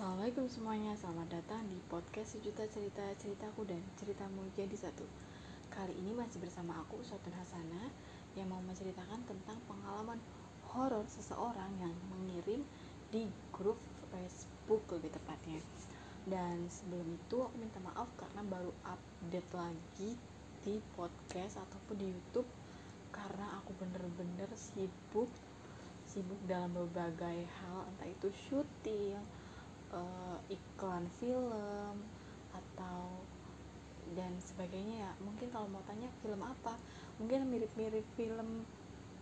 Assalamualaikum semuanya, selamat datang di podcast sejuta cerita ceritaku dan ceritamu jadi satu. Kali ini masih bersama aku, Sotun Hasana Yang mau menceritakan tentang pengalaman horor seseorang yang mengirim di grup Facebook lebih tepatnya. Dan sebelum itu aku minta maaf karena baru update lagi di podcast ataupun di Youtube Karena aku bener-bener sibuk sibuk dalam berbagai hal entah itu syuting uh, iklan film atau dan sebagainya ya. Mungkin kalau mau tanya film apa? Mungkin mirip-mirip film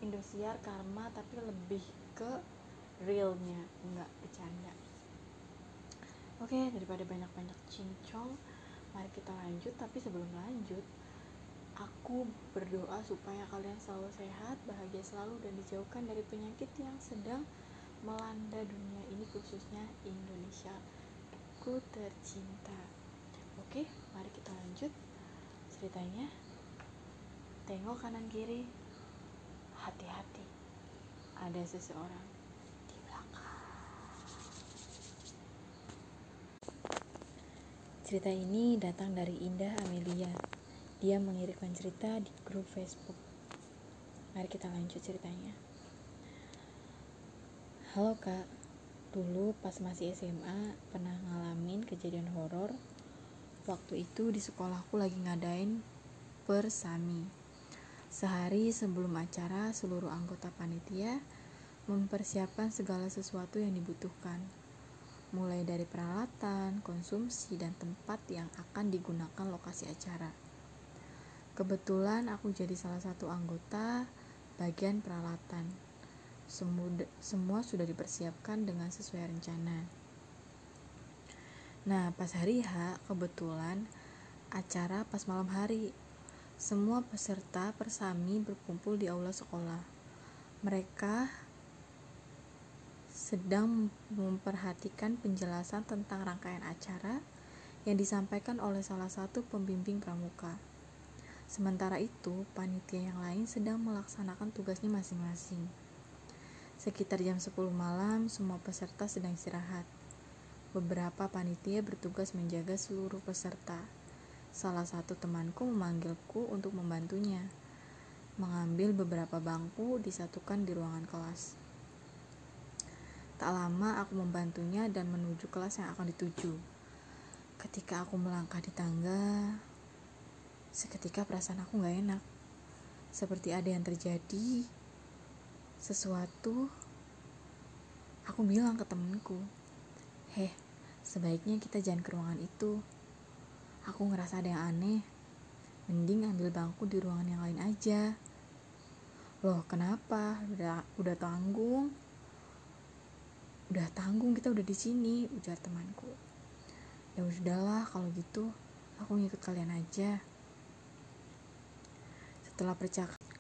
Indosiar Karma tapi lebih ke realnya nggak bercanda. Oke daripada banyak-banyak cincong mari kita lanjut. Tapi sebelum lanjut aku berdoa supaya kalian selalu sehat bahagia selalu dan dijauhkan dari penyakit yang sedang melanda dunia ini khususnya Indonesia. Ku tercinta. Oke mari kita lanjut ceritanya. Tengok kanan kiri. Hati-hati ada seseorang di belakang. Cerita ini datang dari Indah Amelia. Dia mengirimkan cerita di grup Facebook. Mari kita lanjut ceritanya Halo kak, dulu pas masih SMA pernah ngalamin kejadian horor. Waktu itu di sekolahku lagi ngadain persami. Sehari sebelum acara, seluruh anggota panitia mempersiapkan segala sesuatu yang dibutuhkan. Mulai dari peralatan, konsumsi, dan tempat yang akan digunakan lokasi acara. Kebetulan aku jadi salah satu anggota bagian peralatan semua sudah dipersiapkan dengan sesuai rencana. Nah, pas hari H, kebetulan acara pas malam hari. Semua peserta persami berkumpul di aula sekolah. Mereka sedang memperhatikan penjelasan tentang rangkaian acara yang disampaikan oleh salah satu pembimbing pramuka. Sementara itu, panitia yang lain sedang melaksanakan tugasnya masing-masing. Sekitar jam 10 malam, semua peserta sedang istirahat. Beberapa panitia bertugas menjaga seluruh peserta. Salah satu temanku memanggilku untuk membantunya. Mengambil beberapa bangku disatukan di ruangan kelas. Tak lama aku membantunya dan menuju kelas yang akan dituju. Ketika aku melangkah di tangga, seketika perasaan aku gak enak. Seperti ada yang terjadi sesuatu aku bilang ke temenku heh sebaiknya kita jangan ke ruangan itu. Aku ngerasa ada yang aneh. Mending ambil bangku di ruangan yang lain aja. Loh kenapa? Udah udah tanggung. Udah tanggung kita udah di sini ujar temanku. Ya udahlah kalau gitu aku ngikut kalian aja. Setelah percakapan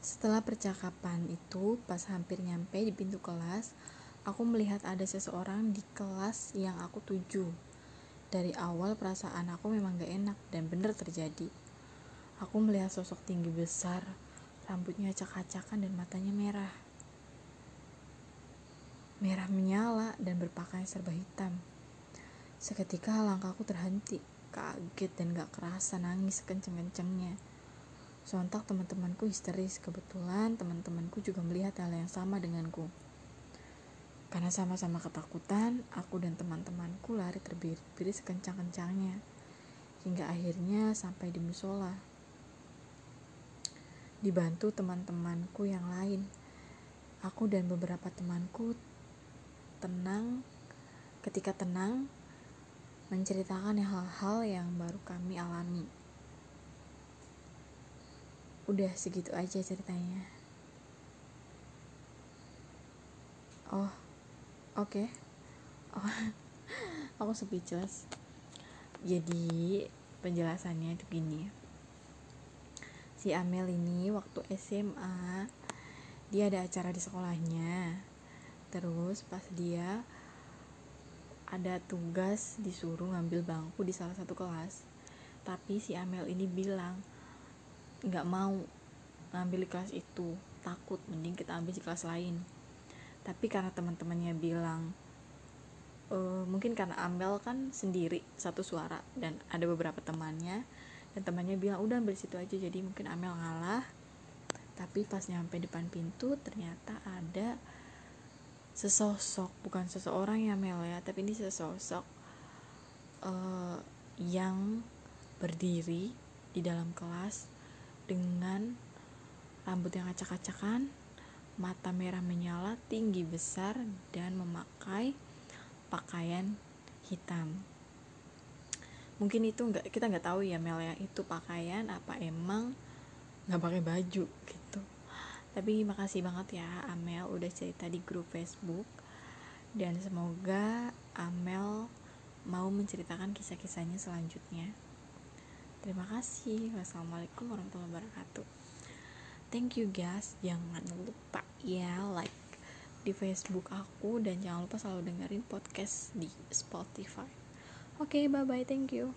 setelah percakapan itu, pas hampir nyampe di pintu kelas, aku melihat ada seseorang di kelas yang aku tuju. Dari awal perasaan aku memang gak enak dan bener terjadi. Aku melihat sosok tinggi besar, rambutnya acak-acakan dan matanya merah. Merah menyala dan berpakaian serba hitam. Seketika langkahku terhenti, kaget dan gak kerasa nangis kenceng-kencengnya. Sontak teman-temanku histeris. Kebetulan teman-temanku juga melihat hal yang sama denganku. Karena sama-sama ketakutan, aku dan teman-temanku lari terbirit-birit sekencang-kencangnya. Hingga akhirnya sampai di musola. Dibantu teman-temanku yang lain. Aku dan beberapa temanku tenang ketika tenang menceritakan hal-hal yang baru kami alami udah segitu aja ceritanya. Oh oke. Okay. oh aku speechless. Jadi penjelasannya itu gini. Si Amel ini waktu SMA dia ada acara di sekolahnya. Terus pas dia ada tugas disuruh ngambil bangku di salah satu kelas. Tapi si Amel ini bilang nggak mau ngambil kelas itu takut mending kita ambil di kelas lain. Tapi karena teman-temannya bilang ehm, mungkin karena Amel kan sendiri satu suara dan ada beberapa temannya dan temannya bilang udah ambil situ aja. Jadi mungkin Amel ngalah tapi pas nyampe depan pintu ternyata ada sesosok bukan seseorang ya Mel ya tapi ini sesosok uh, yang berdiri di dalam kelas dengan rambut yang acak-acakan mata merah menyala tinggi besar dan memakai pakaian hitam. Mungkin itu nggak kita nggak tahu ya Mel ya. Itu pakaian apa emang nggak pakai baju gitu. Tapi makasih banget ya Amel udah cerita di grup Facebook. Dan semoga Amel mau menceritakan kisah-kisahnya selanjutnya terima kasih wassalamualaikum warahmatullahi wabarakatuh thank you guys jangan lupa ya like di Facebook aku dan jangan lupa selalu dengerin podcast di Spotify Oke, okay, bye-bye. Thank you.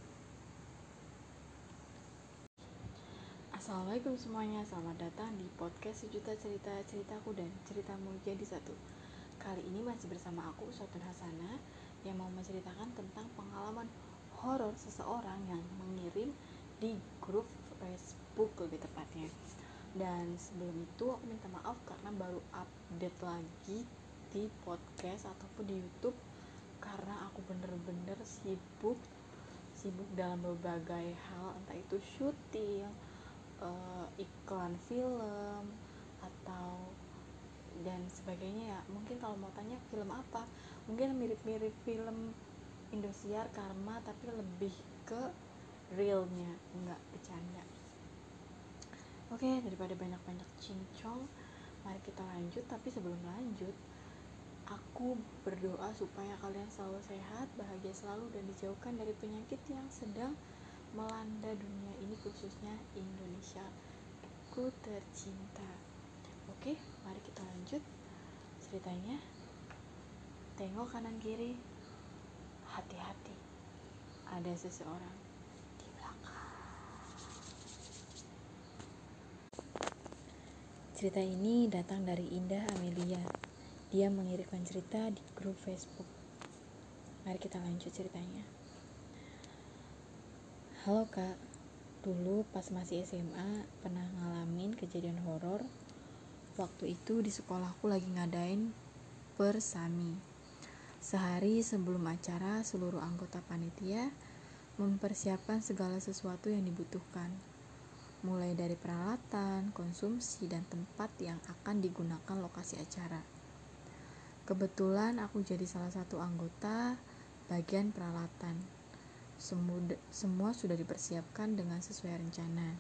Assalamualaikum semuanya, selamat datang di podcast sejuta cerita ceritaku dan ceritamu jadi satu. Kali ini masih bersama aku, Sotun Hasana, yang mau menceritakan tentang pengalaman horor seseorang yang mengirim di grup Facebook lebih tepatnya. Dan sebelum itu aku minta maaf karena baru update lagi di podcast ataupun di YouTube karena aku bener-bener sibuk sibuk dalam berbagai hal entah itu syuting uh, iklan film atau dan sebagainya ya mungkin kalau mau tanya film apa mungkin mirip-mirip film Indosiar Karma tapi lebih ke realnya nggak bercanda oke daripada banyak-banyak cincong mari kita lanjut tapi sebelum lanjut Aku berdoa supaya kalian selalu sehat, bahagia selalu, dan dijauhkan dari penyakit yang sedang melanda dunia ini, khususnya Indonesia. Ku tercinta. Oke, mari kita lanjut ceritanya. Tengok kanan kiri, hati-hati. Ada seseorang di belakang. Cerita ini datang dari Indah Amelia dia mengirimkan cerita di grup Facebook. Mari kita lanjut ceritanya. Halo kak, dulu pas masih SMA pernah ngalamin kejadian horor. Waktu itu di sekolahku lagi ngadain persami. Sehari sebelum acara, seluruh anggota panitia mempersiapkan segala sesuatu yang dibutuhkan, mulai dari peralatan, konsumsi, dan tempat yang akan digunakan lokasi acara. Kebetulan aku jadi salah satu anggota bagian peralatan. Semua, semua sudah dipersiapkan dengan sesuai rencana.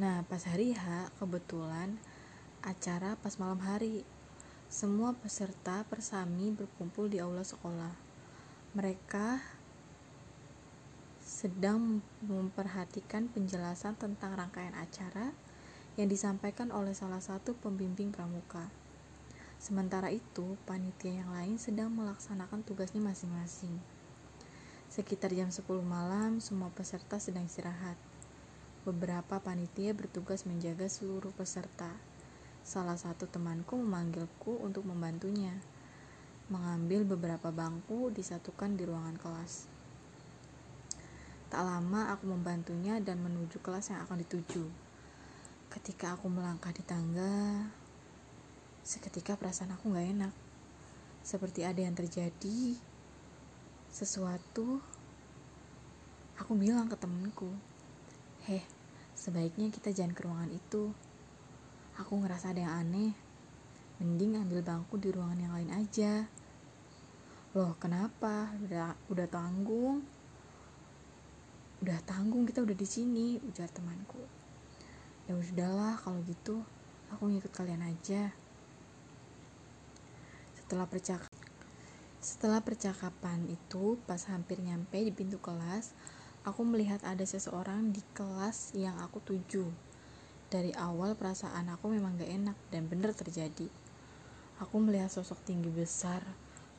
Nah, pas hari H, kebetulan acara pas malam hari. Semua peserta persami berkumpul di aula sekolah. Mereka sedang memperhatikan penjelasan tentang rangkaian acara yang disampaikan oleh salah satu pembimbing pramuka. Sementara itu, panitia yang lain sedang melaksanakan tugasnya masing-masing. Sekitar jam 10 malam, semua peserta sedang istirahat. Beberapa panitia bertugas menjaga seluruh peserta. Salah satu temanku memanggilku untuk membantunya. Mengambil beberapa bangku disatukan di ruangan kelas. Tak lama aku membantunya dan menuju kelas yang akan dituju. Ketika aku melangkah di tangga, Seketika perasaan aku gak enak. Seperti ada yang terjadi sesuatu. Aku bilang ke temenku, Heh, sebaiknya kita jangan ke ruangan itu. Aku ngerasa ada yang aneh. Mending ambil bangku di ruangan yang lain aja. Loh, kenapa? Udah udah tanggung. Udah tanggung kita udah di sini, ujar temanku. Ya udahlah kalau gitu, aku ngikut kalian aja. Setelah percakapan setelah percakapan itu, pas hampir nyampe di pintu kelas, aku melihat ada seseorang di kelas yang aku tuju. Dari awal perasaan aku memang gak enak dan benar terjadi. Aku melihat sosok tinggi besar,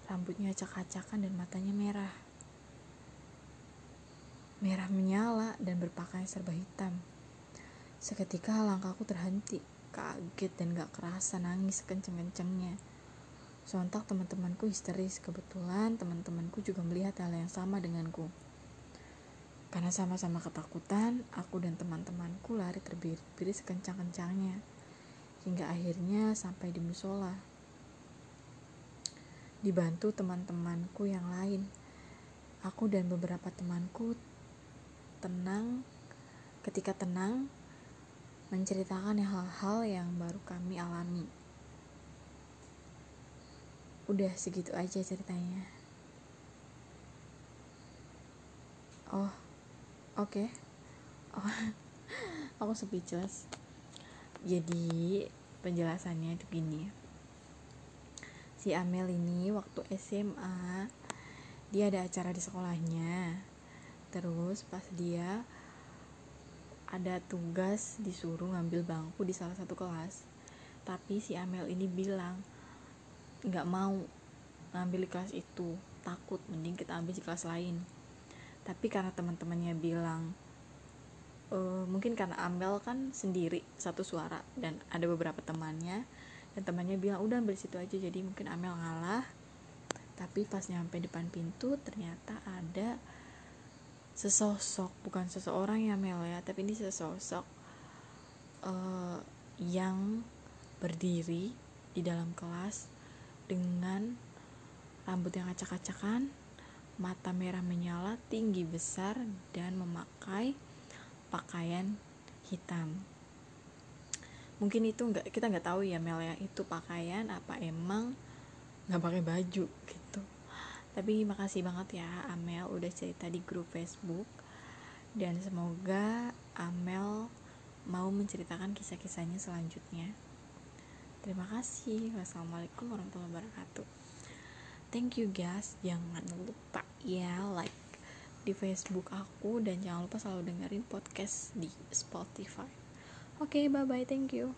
rambutnya acak-acakan dan matanya merah. Merah menyala dan berpakaian serba hitam. Seketika langkahku terhenti, kaget dan gak kerasa nangis kenceng-kencengnya. Sontak teman-temanku histeris. Kebetulan teman-temanku juga melihat hal yang sama denganku. Karena sama-sama ketakutan, aku dan teman-temanku lari terbirit-birit sekencang-kencangnya. Hingga akhirnya sampai di musola. Dibantu teman-temanku yang lain. Aku dan beberapa temanku tenang ketika tenang menceritakan hal-hal yang baru kami alami. Udah segitu aja ceritanya. Oh, oke. Okay. Oh, aku speechless. Jadi penjelasannya itu gini. Si Amel ini waktu SMA dia ada acara di sekolahnya. Terus pas dia ada tugas disuruh ngambil bangku di salah satu kelas. Tapi si Amel ini bilang nggak mau ngambil kelas itu takut mending kita ambil di kelas lain. Tapi karena teman-temannya bilang e, mungkin karena Amel kan sendiri satu suara dan ada beberapa temannya dan temannya bilang udah ambil situ aja jadi mungkin Amel ngalah. Tapi pas nyampe depan pintu ternyata ada sesosok bukan seseorang ya Mel ya. Tapi ini sesosok uh, yang berdiri di dalam kelas dengan rambut yang acak-acakan mata merah menyala tinggi besar dan memakai pakaian hitam. Mungkin itu nggak kita nggak tahu ya Mel ya. Itu pakaian apa? Emang nggak pakai baju gitu tapi makasih banget ya Amel udah cerita di grup Facebook. Dan semoga Amel mau menceritakan kisah-kisahnya selanjutnya. Terima kasih. Wassalamualaikum warahmatullahi wabarakatuh. Thank you guys. Jangan lupa ya like di Facebook aku. Dan jangan lupa selalu dengerin podcast di Spotify. Oke okay, bye bye thank you